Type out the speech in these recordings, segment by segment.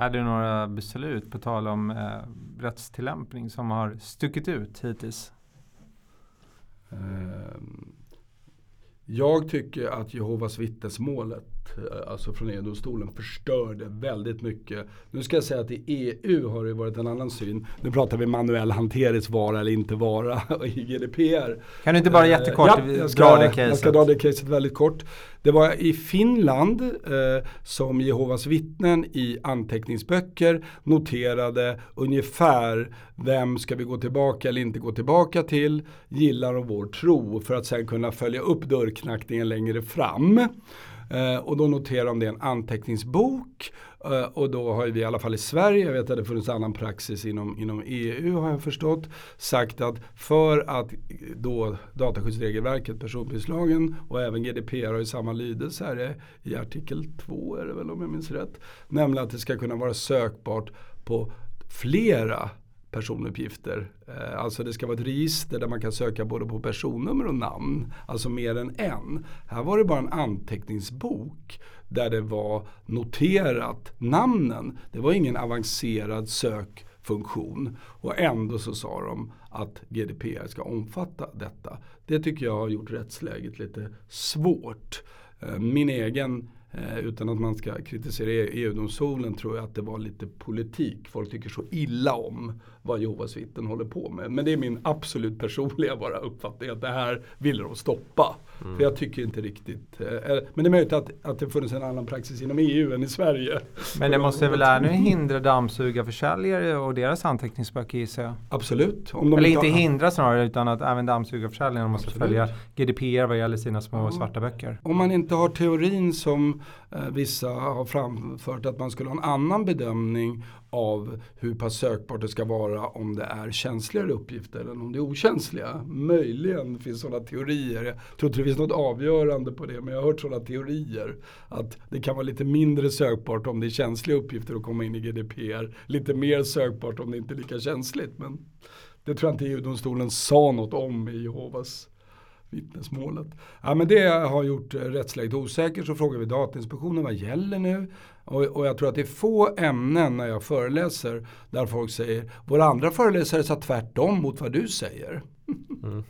Är det några beslut på tal om eh, rättstillämpning som har stuckit ut hittills? Ehm, jag tycker att Jehovas vittnesmålet, alltså från EU-domstolen, förstörde väldigt mycket. Nu ska jag säga att i EU har det varit en annan syn. Nu pratar vi manuell hanterings vara eller inte vara i GDPR. Kan du inte bara jättekort ja, jag ska, dra det caset? Jag ska dra det caset väldigt kort. Det var i Finland eh, som Jehovas vittnen i anteckningsböcker noterade ungefär vem ska vi gå tillbaka eller inte gå tillbaka till, gillar de vår tro för att sen kunna följa upp dörrknackningen längre fram. Eh, och då noterar de det i en anteckningsbok. Eh, och då har vi i alla fall i Sverige, jag vet att det funnits annan praxis inom, inom EU har jag förstått, sagt att för att då dataskyddsregelverket, personuppgiftslagen och även GDPR har ju samma lydelse här eh, i artikel 2 är det väl om jag minns rätt. Nämligen att det ska kunna vara sökbart på flera personuppgifter. Eh, alltså det ska vara ett register där man kan söka både på personnummer och namn. Alltså mer än en. Här var det bara en anteckningsbok där det var noterat namnen. Det var ingen avancerad sökfunktion. Och ändå så sa de att GDPR ska omfatta detta. Det tycker jag har gjort rättsläget lite svårt. Eh, min egen Eh, utan att man ska kritisera EU-domstolen tror jag att det var lite politik. Folk tycker så illa om vad Jehovas vittnen håller på med. Men det är min absolut personliga bara uppfattning att det här ville de stoppa. Mm. För jag tycker inte riktigt. Eh, eh, men det är möjligt att, att det funnits en annan praxis inom EU än i Sverige. Men det måste väl ännu hindra dammsugarförsäljare och deras anteckningsböcker gissar jag? Absolut. Om de Eller inte hindra snarare utan att även dammsugarförsäljarna måste Absolut. följa GDPR vad gäller sina små ja. svarta böcker. Om man inte har teorin som Eh, vissa har framfört att man skulle ha en annan bedömning av hur pass sökbart det ska vara om det är känsligare uppgifter än om det är okänsliga. Möjligen finns sådana teorier. Jag tror inte det finns något avgörande på det men jag har hört sådana teorier. Att det kan vara lite mindre sökbart om det är känsliga uppgifter att komma in i GDPR. Lite mer sökbart om det inte är lika känsligt. Men det tror jag inte EU-domstolen sa något om i Jehovas vittnesmålet. Ja, men det har gjort rättsläget osäkert så frågar vi Datainspektionen vad gäller nu? Och, och, jag tror att det är få ämnen när jag föreläser där folk säger våra andra föreläsare sa tvärtom mot vad du säger. Mm.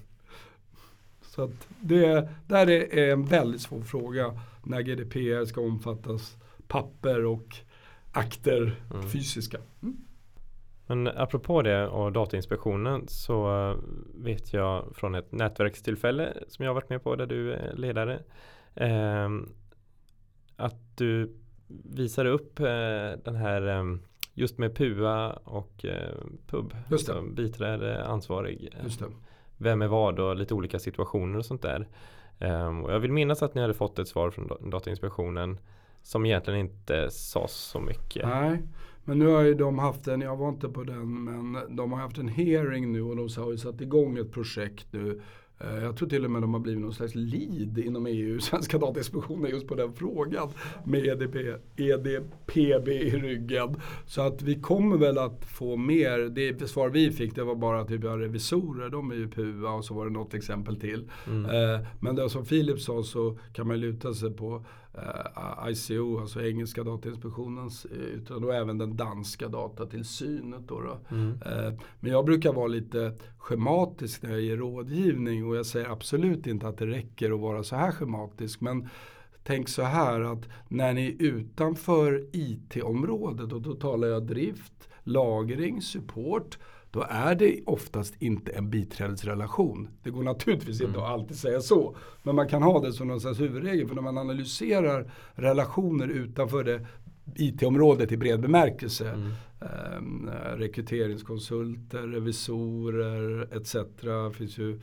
så att det där är en väldigt svår fråga när GDPR ska omfattas papper och akter mm. fysiska. Mm. Men apropå det och Datainspektionen så vet jag från ett nätverkstillfälle som jag varit med på där du är ledare. Eh, att du visade upp eh, den här eh, just med PUA och eh, PUB. Just det. Som biträde ansvarig. Just det. Vem är vad och lite olika situationer och sånt där. Um, och jag vill minnas att ni hade fått ett svar från Datainspektionen som egentligen inte sa så mycket. Nej, men nu har ju de haft en, jag var inte på den, men de har haft en hearing nu och de har ju satt igång ett projekt nu Eh, jag tror till och med de har blivit någon slags lead inom EU, Svenska Datainspektionen, just på den frågan. Med EDP, EDPB i ryggen. Så att vi kommer väl att få mer. Det svar vi fick det var bara typ av revisorer, de är ju PUA och så var det något exempel till. Mm. Eh, men det som Filip sa så kan man luta sig på eh, ICO, alltså engelska datainspektionens yttrande och även den danska datatillsynet. Då, då. Mm. Men jag brukar vara lite schematisk när jag ger rådgivning och jag säger absolut inte att det räcker att vara så här schematisk. Men tänk så här att när ni är utanför IT-området och då talar jag drift, lagring, support då är det oftast inte en biträdesrelation. Det går naturligtvis mm. inte att alltid säga så. Men man kan ha det som någon slags huvudregel. För när man analyserar relationer utanför det IT-området i bred bemärkelse. Mm. Eh, rekryteringskonsulter, revisorer etc. Det finns ju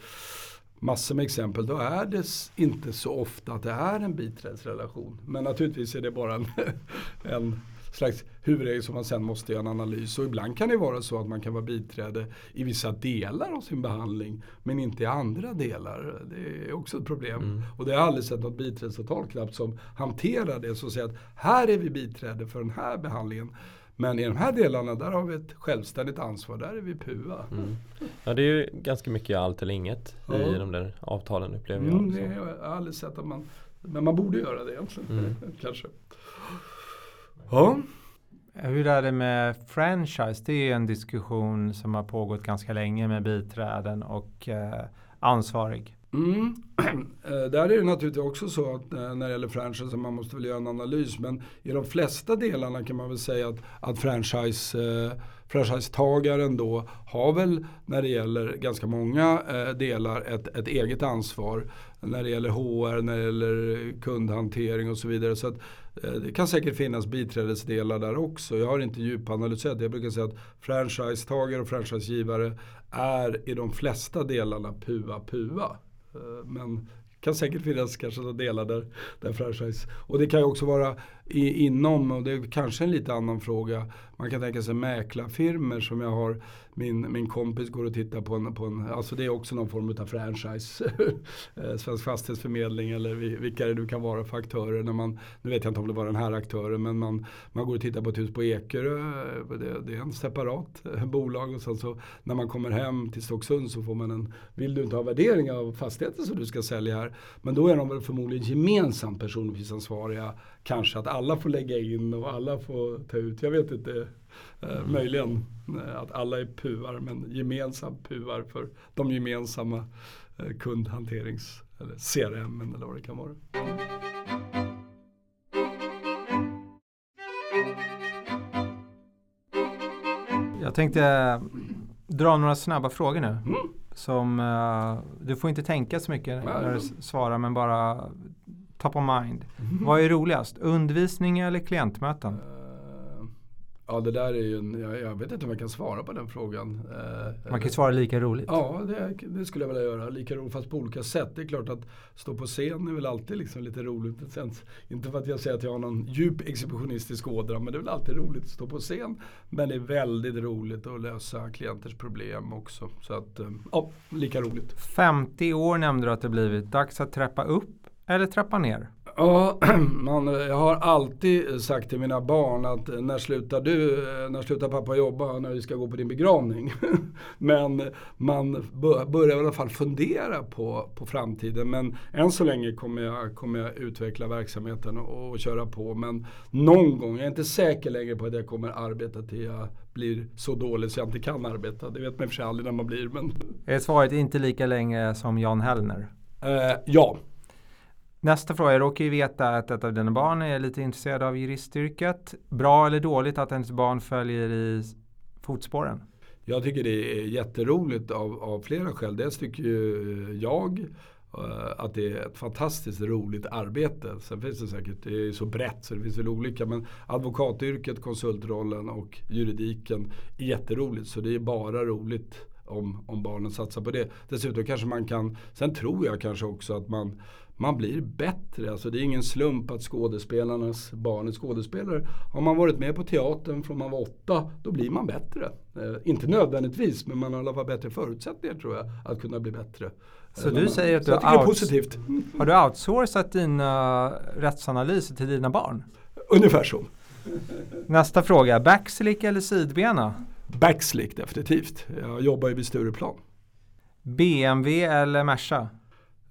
massor med exempel. Då är det inte så ofta att det är en biträdesrelation. Men naturligtvis är det bara en, en slags huvudregel som man sen måste göra en analys. Och ibland kan det vara så att man kan vara biträde i vissa delar av sin behandling men inte i andra delar. Det är också ett problem. Mm. Och det har jag aldrig sett något biträdesavtal knappt som hanterar det. Som säger att här är vi biträde för den här behandlingen. Men i de här delarna där har vi ett självständigt ansvar. Där är vi PUA. Mm. Ja det är ju ganska mycket allt eller inget ja. i de där avtalen upplever jag. Mm, det har jag aldrig sett att man Men man borde göra det egentligen. Mm. Kanske. Ja. Hur är det med franchise? Det är en diskussion som har pågått ganska länge med biträden och eh, ansvarig. Mm. Eh, där är det naturligtvis också så att eh, när det gäller franchise, man måste väl göra en analys, men i de flesta delarna kan man väl säga att, att franchise, eh, franchisetagaren då har väl när det gäller ganska många eh, delar ett, ett eget ansvar. När det gäller HR, när det gäller kundhantering och så vidare. Så att, Eh, det kan säkert finnas biträdesdelar där också. Jag har inte djupanalyserat det. Jag brukar säga att franchisetagare och franchisegivare är i de flesta delarna pua pua. Eh, men det kan säkert finnas kanske delar där, där franchise. Och det kan ju också vara i, inom, och det är kanske en lite annan fråga. Man kan tänka sig mäklarfirmor som jag har, min, min kompis går och tittar på en, på en alltså det är också någon form av franchise. Eh, svensk Fastighetsförmedling eller vilka det nu kan vara för aktörer. När man, nu vet jag inte om det var den här aktören men man, man går och tittar på ett hus på Ekerö. Eh, det, det är en separat eh, bolag och sen så när man kommer hem till Stocksund så får man en, vill du inte ha värdering av fastigheten som du ska sälja här? Men då är de väl förmodligen gemensamt personuppgiftsansvariga kanske att alla får lägga in och alla får ta ut. Jag vet inte. Mm. Möjligen eh, att alla är puar men gemensamt puar för de gemensamma eh, kundhanterings eller CRM eller vad det kan vara. Jag tänkte dra några snabba frågor nu. Mm. Som, du får inte tänka så mycket när du svarar men bara top of mind. Mm. Vad är roligast? Undervisning eller klientmöten? Uh, ja det där är ju en, jag, jag, vet inte om jag kan svara på den frågan. Uh, Man kan svara lika roligt. Ja det, det, skulle jag vilja göra. Lika roligt fast på olika sätt. Det är klart att stå på scen är väl alltid liksom lite roligt. inte för att jag säger att jag har någon djup exhibitionistisk ådra men det är väl alltid roligt att stå på scen. Men det är väldigt roligt att lösa klienters problem också. Så att uh, ja, lika roligt. 50 år nämnde du att det blivit. Dags att trappa upp eller trappa ner? Ja, man, jag har alltid sagt till mina barn att när slutar du, när slutar pappa jobba när vi ska gå på din begravning? Men man börjar i alla fall fundera på, på framtiden. Men än så länge kommer jag, kommer jag utveckla verksamheten och, och köra på. Men någon gång, jag är inte säker längre på att jag kommer arbeta till jag blir så dålig så jag inte kan arbeta. Det vet man i och för sig aldrig när man blir. Men... Är svaret inte lika länge som Jan Hellner? Eh, ja. Nästa fråga. Jag råkar ju veta att ett av dina barn är lite intresserad av juristyrket. Bra eller dåligt att ens barn följer i fotspåren? Jag tycker det är jätteroligt av, av flera skäl. Dels tycker ju eh, jag eh, att det är ett fantastiskt roligt arbete. Sen finns det säkert, det är så brett så det finns väl olika. Men advokatyrket, konsultrollen och juridiken är jätteroligt. Så det är bara roligt om, om barnen satsar på det. Dessutom kanske man kan, sen tror jag kanske också att man man blir bättre. Alltså det är ingen slump att skådespelarnas barn är skådespelare. Har man varit med på teatern från man var åtta, då blir man bättre. Eh, inte nödvändigtvis, men man har i alla fall bättre förutsättningar tror jag att kunna bli bättre. Så du säger att du har, positivt. har du outsourcat dina rättsanalyser till dina barn? Ungefär så. Nästa fråga, backslick eller sidbena? Backslick definitivt. Jag jobbar ju vid Stureplan. BMW eller Merca?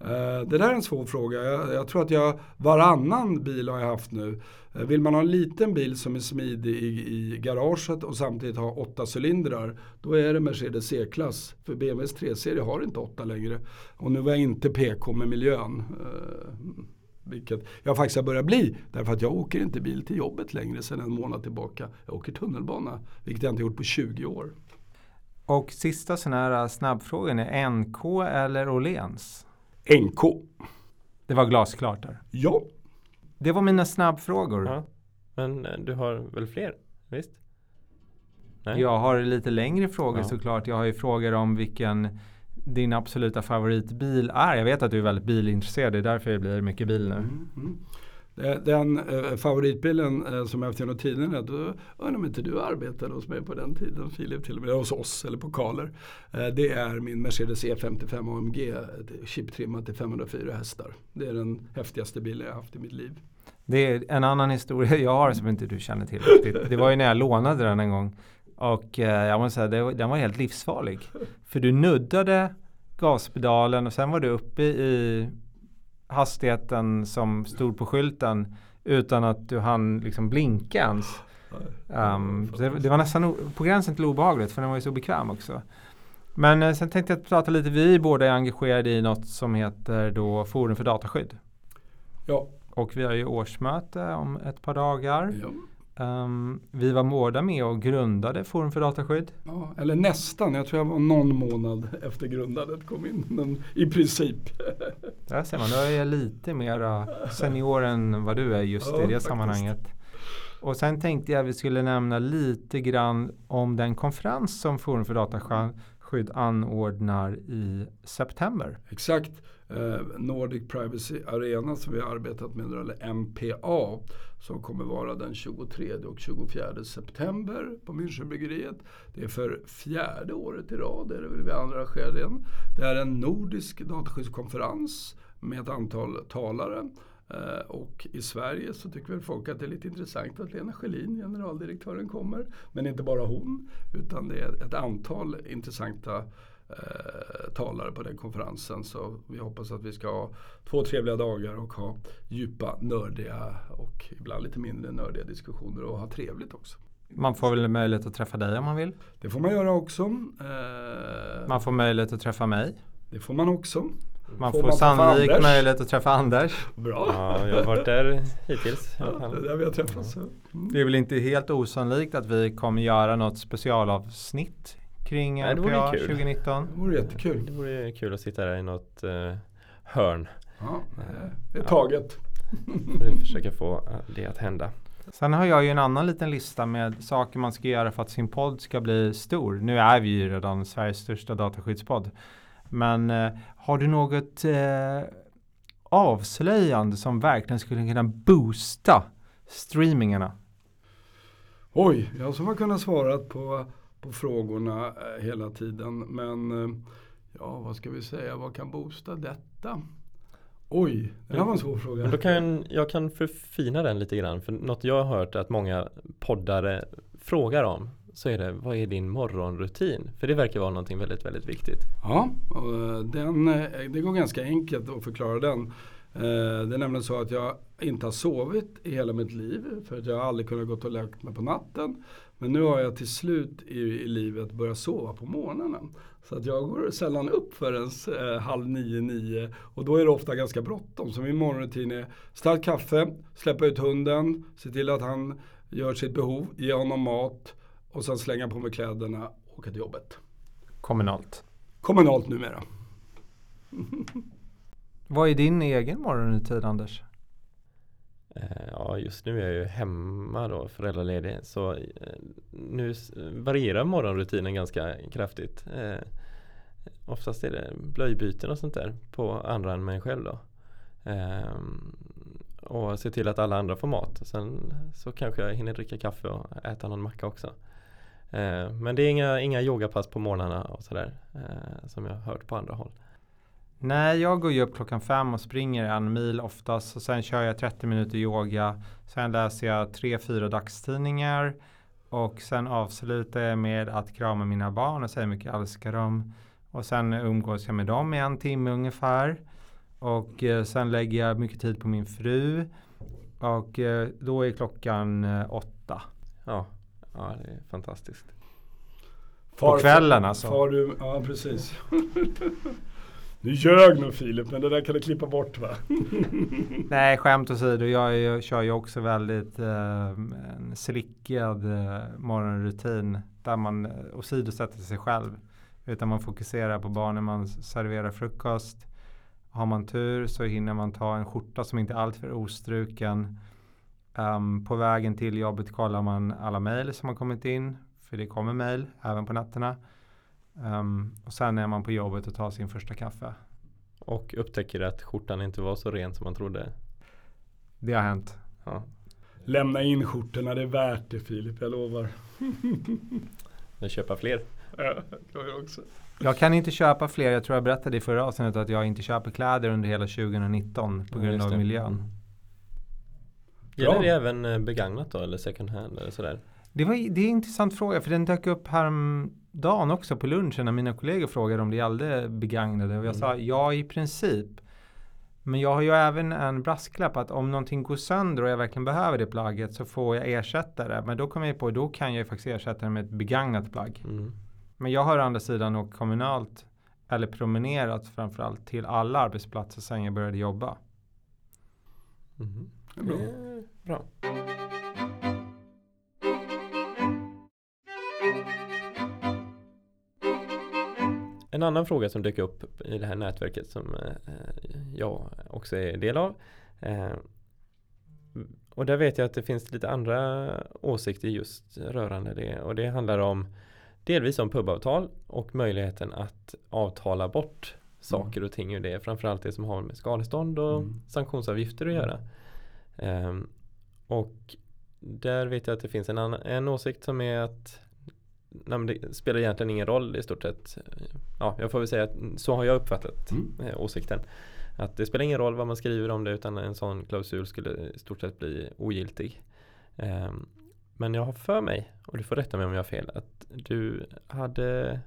Eh, det där är en svår fråga. Jag, jag, tror att jag varannan bil har jag haft nu. Eh, vill man ha en liten bil som är smidig i, i garaget och samtidigt ha åtta cylindrar. Då är det Mercedes C-klass. För BMWs 3-serie har inte åtta längre. Och nu var jag inte PK med miljön. Eh, vilket jag faktiskt har börjat bli. Därför att jag åker inte bil till jobbet längre sedan en månad tillbaka. Jag åker tunnelbana. Vilket jag inte gjort på 20 år. Och sista sån här snabbfrågan är NK eller Åhléns? NK. Det var glasklart där. Ja. Det var mina snabbfrågor. Ja. Men eh, du har väl fler? Visst? Nej. Jag har lite längre frågor ja. såklart. Jag har ju frågor om vilken din absoluta favoritbil är. Jag vet att du är väldigt bilintresserad. Det är därför det blir mycket bil nu. Mm, mm. Eh, den eh, favoritbilen eh, som jag haft genom tiderna, då undrar om inte du arbetade hos mig på den tiden Filip, till och med hos oss eller på Kaler. Det är min Mercedes E55 AMG, chiptrimmat till 504 hästar. Det är den häftigaste bilen jag haft i mitt liv. Det är en annan historia jag har som inte du känner till riktigt. Det var ju när jag lånade den en gång. Och jag måste säga, den var helt livsfarlig. För du nuddade gaspedalen och sen var du uppe i hastigheten som stod på skylten utan att du hann liksom blinka ens. Um, det, det, var nästan på gränsen till obehagligt för den var ju så bekväm också. Men eh, sen tänkte jag prata lite, vi båda är engagerade i något som heter då Forum för dataskydd. Ja. Och vi har ju årsmöte om ett par dagar. ja. Um, vi var båda med och grundade Forum för dataskydd. Ja, eller nästan. Jag tror jag var någon månad efter grundandet kom in. Men i princip. Där ser man, då är jag lite mer senior än vad du är just Ja, i det faktiskt. sammanhanget. Och sen tänkte jag att vi skulle nämna lite grann om den konferens som Forum för dataskydd anordnar i september. Exakt. Eh, Nordic Privacy Arena som vi har arbetat med, eller MPA, som kommer vara den 23 och 24 september på Münchenbryggeriet. Det är för fjärde året i rad, är det väl vi andra arrangerar den. Det är en nordisk dataskyddskonferens med ett antal talare. Eh, och i Sverige så tycker väl folk att det är lite intressant att Lena Schelin, generaldirektören, kommer. Men inte bara hon, utan det är ett antal intressanta eh, talare på den konferensen. Så vi hoppas att vi ska ha två trevliga dagar och ha djupa, nördiga och ibland lite mindre nördiga diskussioner och ha trevligt också. Man får väl möjlighet att träffa dig om man vill. Det får man göra också. Eh, Man får möjlighet att träffa mig. Det får man också. Man Får får, man sannolikt möjlighet att träffa Anders. Bra. Ja, jag har varit där hittills. Ja, det är där vi har träffats. Mm. Det är väl inte helt osannolikt att vi kommer göra något specialavsnitt kring Nej, det vore NPA kul. 2019. Det vore jättekul. Det vore kul att sitta där i något eh, hörn. Ja, det är taget. För att försöka få eh, det att hända. Sen har jag ju en annan liten lista med saker man ska göra för att sin podd ska bli stor. Nu är vi ju redan Sveriges största dataskyddspodd. Men eh, har du något eh, avslöjande som verkligen skulle kunna boosta streamingarna? Oj, jag som har kunnat svara på, på frågorna eh, hela tiden. Men eh, ja, vad ska vi säga, vad kan boosta detta? Oj, det här var en svår fråga. Men då kan jag kan förfina den lite grann. För något jag har hört att många poddare frågar om så är det vad är din morgonrutin? För det verkar vara någonting väldigt, väldigt viktigt. Ja, och eh, den, det går ganska enkelt att förklara den. Det är nämligen så att jag inte har sovit i hela mitt liv för att jag har aldrig kunnat gå och lagt mig på natten. Men nu har jag till slut i, i livet börjat sova på morgonen. Så att jag går sällan upp förrän eh, halv nio, nio och då är det ofta ganska bråttom. Så min morgonrutin är starkt kaffe, släppa ut hunden, se till att han gör sitt behov, ge honom mat och sen slänga på mig kläderna och åka till jobbet. Kommunalt. Kommunalt numera. Vad är din egen morgonrutin Anders? Eh, ja, just nu är jag ju hemma då, föräldraledig. Så eh, nu varierar morgonrutinen ganska kraftigt. Eh, Oftast är det blöjbyten och sånt där på andra än mig själv då. Eh, och se till att alla andra får mat. Sen så kanske jag hinner dricka kaffe och äta någon macka också. Eh, Men det är inga, inga yogapass på morgnarna och sådär. Som jag har hört på andra håll. Nej, jag går ju upp klockan fem och springer en mil oftast och sen kör jag 30 minuter yoga. Sen läser jag tre, fyra dagstidningar och sen avslutar jag med att krama mina barn och säga hur mycket jag älskar dem. Och sen umgås jag med dem i en timme ungefär. Och eh, sen lägger jag mycket tid på min fru. Och eh, då är klockan eh, åtta. Ja, ja det är fantastiskt. På kvällen alltså. Far du, ja precis. Nu ljög nog Filip, men det där kan du klippa bort va? Nej, skämt åsido. Jag, jag kör ju också väldigt eh, en slickad eh, morgonrutin där man eh, åsidosätter sig själv. Utan man fokuserar på barnen, man serverar frukost. Har man tur så hinner man ta en skjorta som inte är alltför ostruken. Um, på vägen till jobbet kollar man alla mejl som har kommit in. För det kommer mejl även på nätterna. Ehm, och sen är man på jobbet och tar sin första kaffe. Och upptäcker att skjortan inte var så ren som man trodde. Det har hänt. Ja. Lämna in skjortorna, det är värt det Filip, jag lovar. Men köpa fler. Ja, jag också. Jag kan inte köpa fler. Jag tror jag berättade i förra avsnittet att jag inte köper kläder under hela 2019 på Ja, grund av miljön. Gäller det även eh, begagnat då eller second hand eller sådär? Det, var, det är en intressant fråga för den dök upp häromdagen också på lunchen när mina kollegor frågade om det gällde begagnade och jag Mm. sa ja i princip. Men jag har ju även en brasklapp att om någonting går sönder och jag verkligen behöver det plagget så får jag ersätta det. Men då kommer jag på, då kan jag ju faktiskt ersätta det med ett begagnat plagg. Mm. Men jag har å andra sidan åkt kommunalt eller promenerat framförallt till alla arbetsplatser sedan jag började jobba. Mm. Det är bra. Eh, bra. Annan fråga som dök upp i det här nätverket som eh, jag också är del av. Eh, och där vet jag att det finns lite andra åsikter just rörande det. Och det handlar om delvis om pubavtal och möjligheten att avtala bort saker och ting ur det. Framförallt det som har med skadestånd och Mm. sanktionsavgifter att göra. Ehm, och där vet jag att det finns en, annan, en åsikt som är att nej, det spelar egentligen ingen roll i stort sett. Ja, jag får väl säga att så har jag uppfattat Mm. eh, åsikten. Att det spelar ingen roll vad man skriver om det utan en sån klausul skulle i stort sett bli ogiltig. Ehm, men jag har för mig, och du får rätta mig om jag har fel, att du hade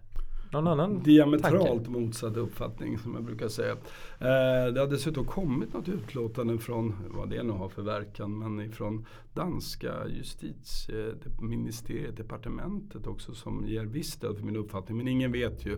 någon annan Diametralt tanke? motsatt uppfattning som jag brukar säga. Eh, det har dessutom kommit något utlåtande från, vad det nu har för verkan, men ifrån danska justitieministeriet, departementet också som ger visst stöd för min uppfattning. Men ingen vet ju.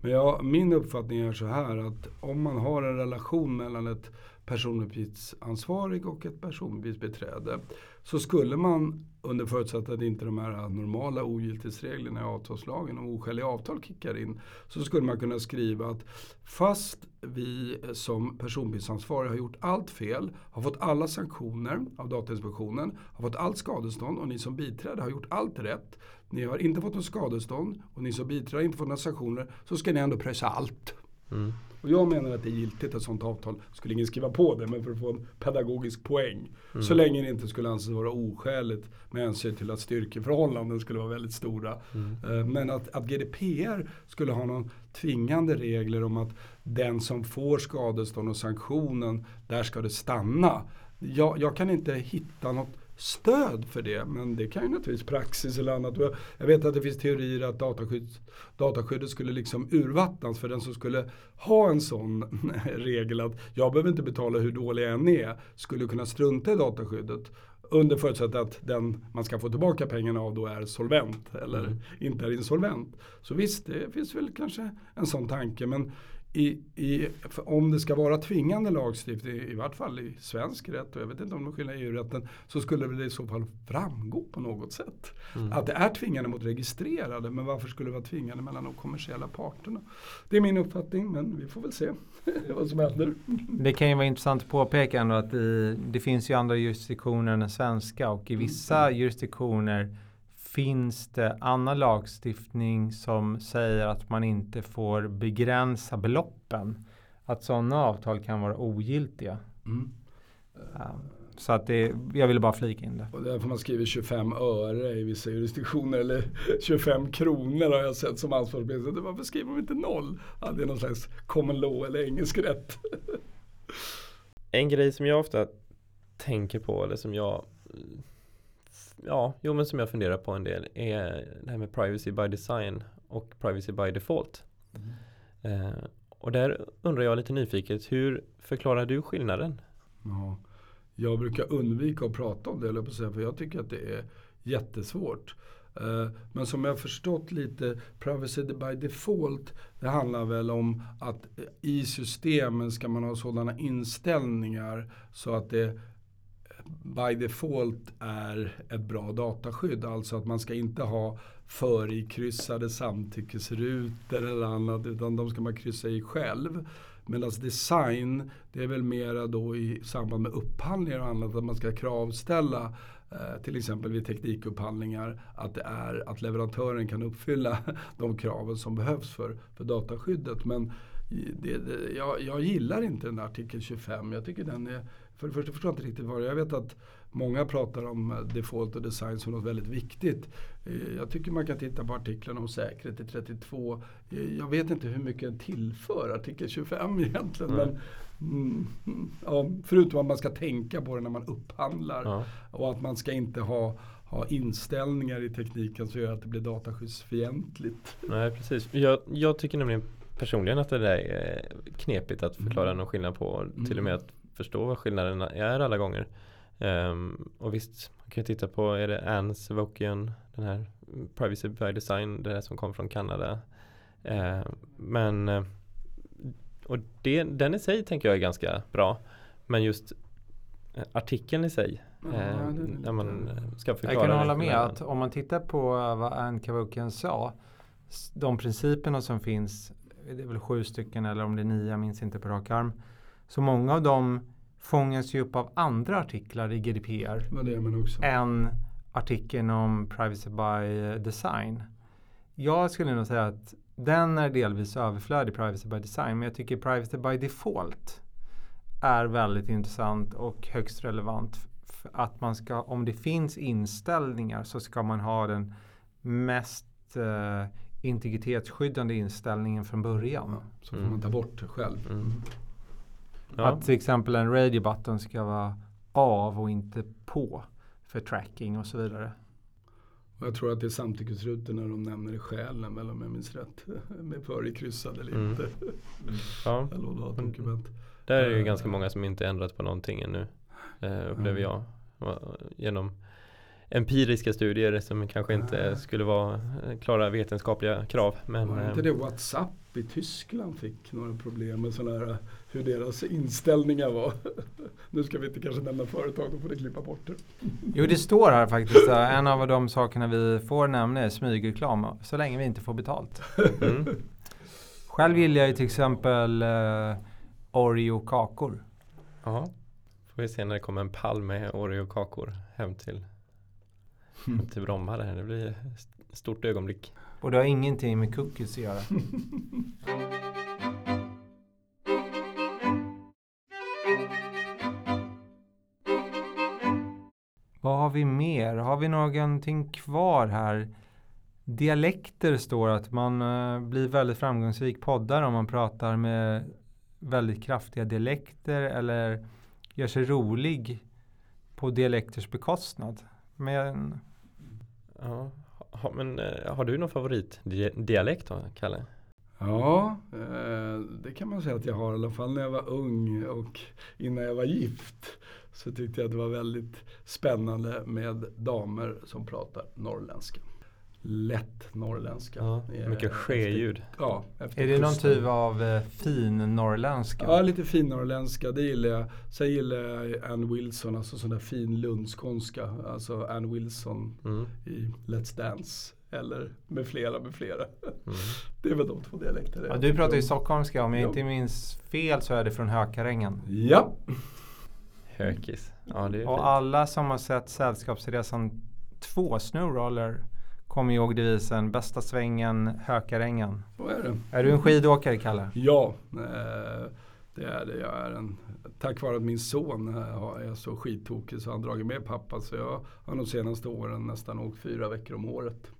Men jag, min uppfattning är så här att om man har en relation mellan ett personuppgiftsansvarig och ett personuppgiftsbiträde så skulle man under förutsatt att inte de här normala ogiltighetsreglerna i avtalslagen om oskäliga avtal kickar in så skulle man kunna skriva att fast vi som personbilsansvariga har gjort allt fel, har fått alla sanktioner av Datainspektionen, har fått allt skadestånd och ni som biträde har gjort allt rätt. Ni har inte fått något skadestånd och ni som biträde har inte fått några sanktioner så ska ni ändå pröjsa allt. Mm. Och jag menar att det är giltigt ett sånt avtal. Skulle ingen skriva på det men för att få en pedagogisk poäng. Mm. Så länge det inte skulle anses vara oskäligt med hänsyn till att styrkeförhållanden skulle vara väldigt stora. Mm. Eh, Men att, att GDPR skulle ha någon tvingande regler om att den som får skadestånd och sanktionen, där ska det stanna. Jag, jag kan inte hitta något stöd för det, men det kan ju naturligtvis praxis eller annat. Jag, vet att det finns teorier att dataskydd, dataskyddet skulle liksom urvattnas för den som skulle ha en sån regel att jag behöver inte betala hur dålig jag än är, skulle kunna strunta i dataskyddet. Under förutsatt att den man ska få tillbaka pengarna av då är solvent eller Mm. inte är insolvent. Så visst, det finns väl kanske en sån tanke. Men i, i, om det ska vara tvingande lagstiftning, i vart fall i svensk rätt och jag vet inte om skillnad i EU-rätten, så skulle det i så fall framgå på något sätt. Mm. Att det är tvingande mot registrerade, men varför skulle det vara tvingande mellan de kommersiella parterna? Det är min uppfattning, men vi får väl se vad som händer. Det kan ju vara intressant att påpeka ändå att i, det finns ju andra jurisdiktioner än den svenska och i vissa jurisdiktioner finns det annan lagstiftning som säger att man inte får begränsa beloppen. Att sådana avtal kan vara ogiltiga. Mm. Um, så att det, jag ville bara flika in det. Och därför man skriver 25 öre i vissa jurisdiktioner eller 25 kronor har jag sett som ansvarsbevis. Varför skriver de inte noll? Ja, det är någon slags common law eller engelsk rätt. En grej som jag ofta tänker på eller som jag Ja, jo men som jag funderar på en del är det här med privacy by design och privacy by default. Eh, och där undrar jag lite nyfiket, hur förklarar du skillnaden? Ja, jag brukar undvika att prata om det, eller på säga, för jag tycker att det är jättesvårt. Eh, Men som jag har förstått lite, privacy by default, det handlar väl om att i systemen ska man ha sådana inställningar så att det by default är ett bra dataskydd. Alltså att man ska inte ha förikryssade samtyckesrutor eller annat utan de ska man kryssa i själv. Medan design, det är väl mera då i samband med upphandlingar och annat att man ska kravställa eh, till exempel vid teknikupphandlingar att, det är, att leverantören kan uppfylla de kraven som behövs för, för dataskyddet. Men det, det, jag, jag gillar inte den där artikel 25. Jag tycker den är, för det första förstår jag inte riktigt vad det är. Jag vet att många pratar om eh, default och design som något väldigt viktigt. Eh, Jag tycker man kan titta på artiklarna om säkerhet i 32. Eh, Jag vet inte hur mycket den tillför artikel 25 egentligen. Men, mm, mm, ja, förutom att man ska tänka på det när man upphandlar. Ja. Och att man ska inte ha, ha inställningar i tekniken som gör att det blir dataskyddsfientligt. Nej, precis. Jag, jag tycker nämligen personligen att det där är knepigt att förklara Mm. någon skillnad på. Mm. Till och med att förstå vad skillnaderna är alla gånger. Ehm, och visst, man kan ju titta på, är det Anne Sevokian, den här Privacy by Design, det där som kom från Kanada. Ehm, men, eh, och det, den i sig tänker jag är ganska bra. Men just eh, artikeln i sig, Ja, eh, när man ska förklara. Jag kan hålla med att om man tittar på vad Anne Kavukian sa, de principerna som finns, det är väl sju stycken eller om det är nio, jag minns inte på rak arm. Så många av dem fångas ju upp av andra artiklar i GDPR var det menade också. än artikeln om Privacy by Design. Jag skulle nog säga att den är delvis överflödig, Privacy by Design, men jag tycker Privacy by Default är väldigt intressant och högst relevant. Att man ska, om det finns inställningar så ska man ha den mest eh, integritetsskyddande inställningen från början. Ja, så får Mm. man ta bort det själv. Mm. Ja. Att till exempel en radio button ska vara av och inte på för tracking och så vidare. Jag tror att det är samtyckesrutor när de nämner i skälen, eller om jag minns rätt. Med före kryssad eller Mm. inte. Ja. Eller var, dokument. Där är ju Eh. ganska många som inte ändrat på någonting ännu. Eh, upplever Mm. jag. Genom empiriska studier som kanske inte skulle vara eh, klara vetenskapliga krav. Men Var det inte det WhatsApp i Tyskland fick några problem med sådana här hur deras inställningar var. nu ska vi inte kanske nämna företag, då får det klippa bort det. Jo, det står här faktiskt. eh, En av de sakerna vi får nämna är smygreklam. Så länge vi inte får betalt. mm. Själv gillar jag ju till exempel uh, Oreo-kakor. Jaha. Får vi se när det kommer en pall med Oreo-kakor hem till, hem till Bromma där. Det blir ett stort ögonblick. Och det har ingenting med cookies att göra. har vi mer? Har vi någonting kvar här? Dialekter står att man eh, blir väldigt framgångsrik poddare om man pratar med väldigt kraftiga dialekter eller gör sig rolig på dialekters bekostnad. Men Ja. Ha, men eh, har du någon favoritdialekt då, Kalle? Ja, eh, det kan man säga att jag har i alla fall när jag var ung och innan jag var gift. Så tyckte jag att det var väldigt spännande med damer som pratar norrländska. Lätt norrländska. Ja, mycket ske-ljud. Ja, är det någon kusten. typ av eh, fin norrländska? Ja, lite fin norrländska, det gillar jag. Sen gillar jag Ann Wilson, alltså sån där fin lundskånska. Alltså Ann Wilson Mm. i Let's Dance. Eller med flera, med flera. Mm. Det är väl de två dialekter Ja, du pratar ju stockholmska, om jag Ja. inte minns fel så är det från Hökarängen. Ja, Hökis. Ja, det är Och fint. alla som har sett Sällskapsresan 2, Snowroller, kommer ihåg devisen Bästa svängen, Hökarängen. så är det. Är du en skidåkare, Kalle? Ja, eh, det är det. Jag är en, tack vare att min son eh, har- är så skittokig så har han dragit med pappa. Så jag har de senaste åren nästan åkt fyra veckor om året.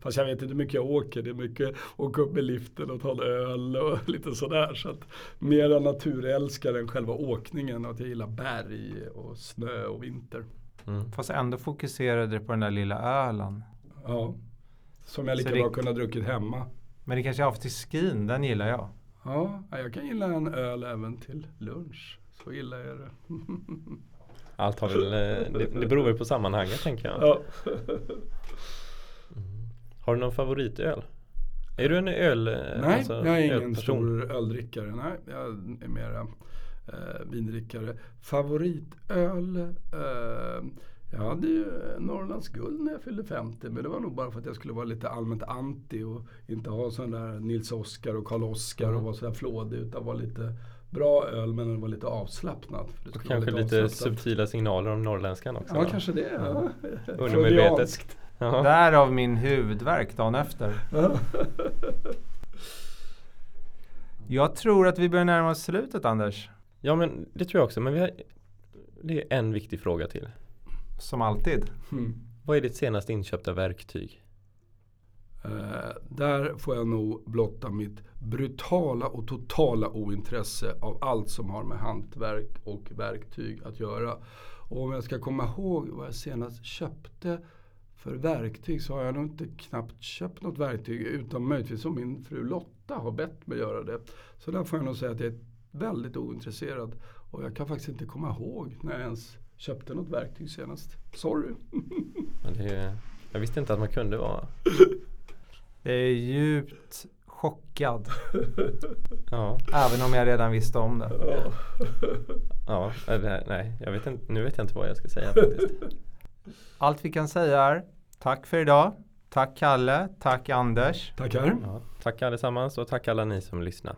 Fast jag vet inte hur mycket jag åker. Det är mycket åka upp med liften och ta en öl och lite sådär. Så att mera naturälskare än själva åkningen. Och att jag gillar berg och snö och vinter. Mm. Fast ändå fokuserade du på den där lilla ölen. Ja. Som jag lika det- bra kunde ha druckit hemma. Men det kanske är afterskin, den gillar jag. Ja, jag kan gilla en öl även till lunch. Så gillar jag det. Allt har väl, eh, det, det beror väl på sammanhanget tänker jag. Ja. Har du någon favoritöl? Är du en öl eh, Nej, alltså, jag är ingen stor öldrickare. Nej, jag är mera eh, vindrickare. Favoritöl? Eh, jag hade ju Norrlands guld när jag fyllde 50. Men det var nog bara för att jag skulle vara lite allmänt anti och inte ha sån där Nils Oskar och Karl Oskar och Mm. vara sådär flådig. Utan vara lite bra öl men den var lite avslappnad. Och kanske lite avslappnat. subtila signaler om norrländskan också. Ja, va? kanske det. Ja. Undermedvetet. Ja. Därav min huvudvärk dagen efter. Ja. Jag tror att vi börjar närma oss slutet, Anders. ja men det tror jag också. Men vi har, det är en viktig fråga till. Som alltid. Mm. Vad är ditt senaste inköpta verktyg? Eh, där får jag nog blotta mitt brutala och totala ointresse av allt som har med hantverk och verktyg att göra. Och om jag ska komma ihåg vad jag senast köpte för verktyg så har jag nog inte knappt köpt något verktyg utom möjligtvis om min fru Lotta har bett mig göra det. Så där får jag nog säga att jag är väldigt ointresserad. Och jag kan faktiskt inte komma ihåg när jag ens köpte något verktyg senast. Sorry. Men det är, jag visste inte att man kunde vara. Jag är djupt chockad. Ja, Även om jag redan visste om det. ja eller, nej, jag vet inte, nu vet jag inte vad jag ska säga faktiskt. Allt vi kan säga är tack för idag. Tack Kalle. Tack Anders. Tackar. Ja, tack allesammans och tack alla ni som lyssnar.